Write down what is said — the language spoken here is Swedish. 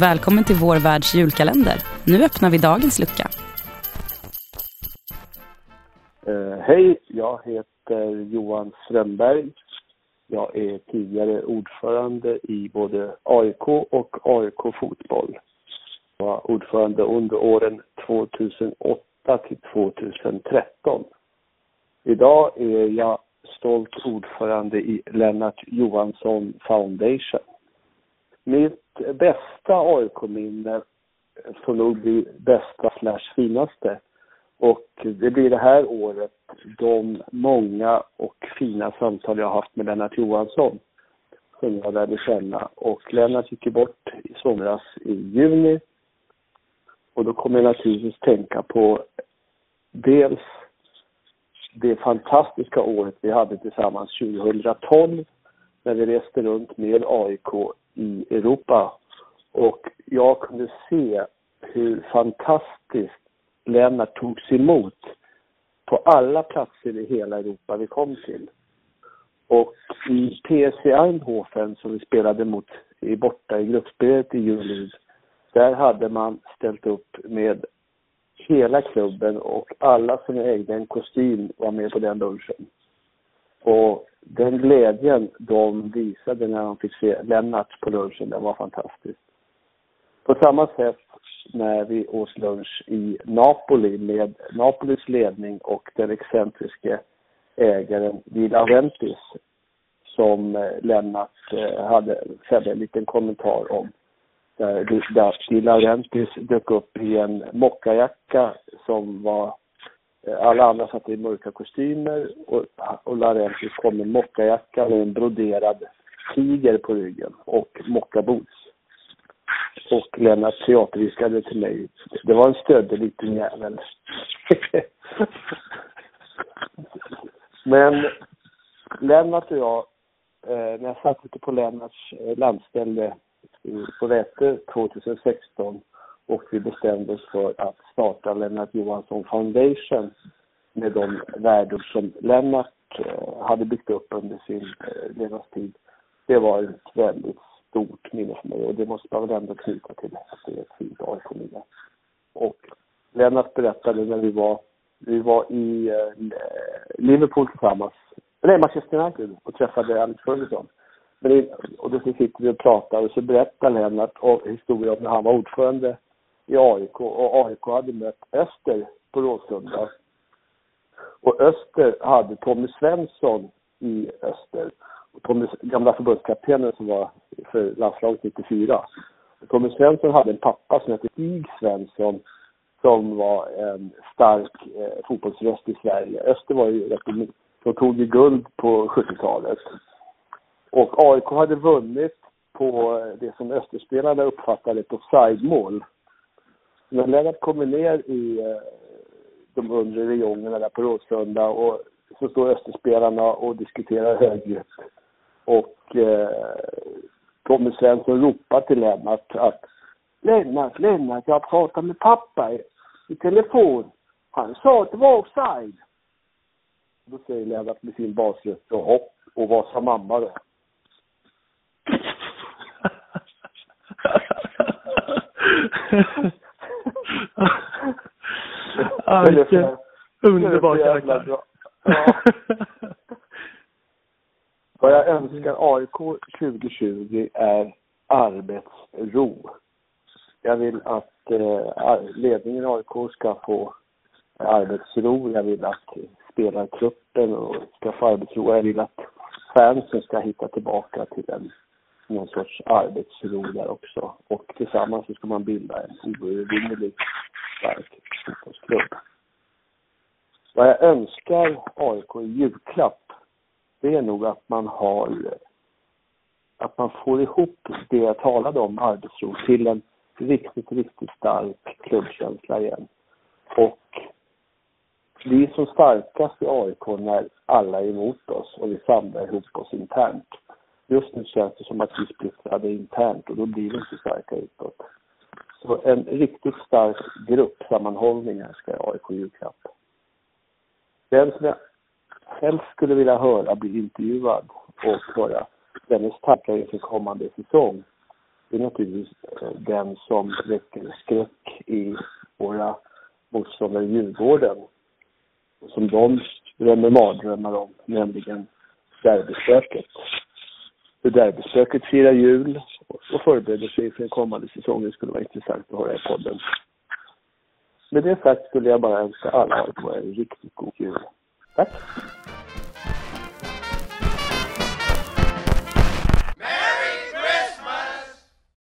Välkommen till vår världs julkalender. Nu öppnar vi dagens lucka. Uh, Hej, jag heter Johan Strömberg. Jag är tidigare ordförande i både AIK och AIK Fotboll. Jag var ordförande under åren 2008 till 2013. Idag är jag stolt ordförande i Lennart Johansson Foundation. Mitt bästa AIK-minne får nog bli bästa slash finaste. Och det blir det här året de många och fina samtal jag har haft med Lennart Johansson som jag lärde känna. Och Lennart gick bort i somras i juni. Och då kommer jag naturligtvis tänka på dels det fantastiska året vi hade tillsammans 2012 när vi reste runt med AIK i Europa. Och jag kunde se hur fantastiskt Lennart togs emot på alla platser i hela Europa vi kom till. Och i PSV Eindhoven som vi spelade mot i borta i gruppspelet i juli, där hade man ställt upp med hela klubben och alla som ägde en kostym var med på den lunchen. Och den glädjen de visade när de fick se Lennart på lunchen, den var fantastisk. På samma sätt när vi åt lunch i Napoli med Napolis ledning och den excentriske ägaren Vila Ventis som eh, Lennart eh, hade, hade en liten kommentar om. Där Di Laurentiis dök upp i en mockajacka som var Eh, alla andra satt i mörka kostymer och, och Laurentiis kom med mockajacka med en broderad tiger på ryggen och mockaboots och Lennart teaterviskade till mig. Det var en stöddig liten jävel. Men Lennart och jag, eh, när jag satt ute på Lennarts eh, landställe på Vätö 2016 och vi bestämde oss för att starta Lennart Johansson Foundation med de värden som Lennart eh, hade byggt upp under sin eh, levnadstid. Det var ett väldigt stort minne för mig och det måste man väl ändå knyta till att det är ett fint AIK-minne. Och Lennart berättade när vi var, vi var i eh, Liverpool tillsammans, nej Manchester United och träffade Alex Ferguson. Men och då sitter vi och pratar och så berättar Lennart om historien om när han var ordförande i AIK och AIK hade mött Öster på Råsunda. Och Öster hade Tommy Svensson i Öster. Och Tommy, gamla förbundskaptenen som var för landslaget 94. Tommy Svensson hade en pappa som hette Stig Svensson som var en stark eh, fotbollsröst i Sverige. Öster var ju rätt De tog ju guld på 70-talet. Och AIK hade vunnit på det som Österspelarna uppfattade ett offside-mål. När Lennart kommer ner i eh, de undre räjongerna där på Råsunda och så står Österspelarna och diskuterar högljutt. Och eh, Tommy Svensson ropar till Lennart att Lennart, Lennart, jag pratar med pappa i, i telefon. Han sa att det var offside. Då säger Lennart med sin basröst, jaha, och vad sa mamma då? Ah, vilken underbar karaktär. Ja. Vad jag önskar AIK 2020 är arbetsro. Jag vill att eh, ledningen i AIK ska få arbetsro. Jag vill att spelartruppen ska få arbetsro. Jag vill att fansen ska hitta tillbaka till en, någon sorts arbetsro där också. Och tillsammans så ska man bilda en oövervinnelig stark fotbollsklubb. Vad jag önskar AIK i julklapp det är nog att man har att man får ihop det jag talade om, arbetsro, till en riktigt, riktigt stark klubbkänsla igen. Och vi är som starkast i AIK när alla är emot oss och vi samlar ihop oss internt. Just nu känns det som att vi splittrade internt och då blir vi inte starka utåt. Så en riktigt stark gruppsammanhållning här ska AIK julklapp. Den som jag helst skulle vilja höra bli intervjuad och höra dennes tankar inför kommande säsong. det är naturligtvis eh, den som väcker skräck i våra motståndare i Djurgården. Som de drömmer mardrömmar om, nämligen derbyspöket. För derbyspöket firar jul och förbereder sig för den kommande säsongen Det skulle vara intressant att höra i podden. Med det sagt skulle jag bara önska alla en riktigt god jul. Tack!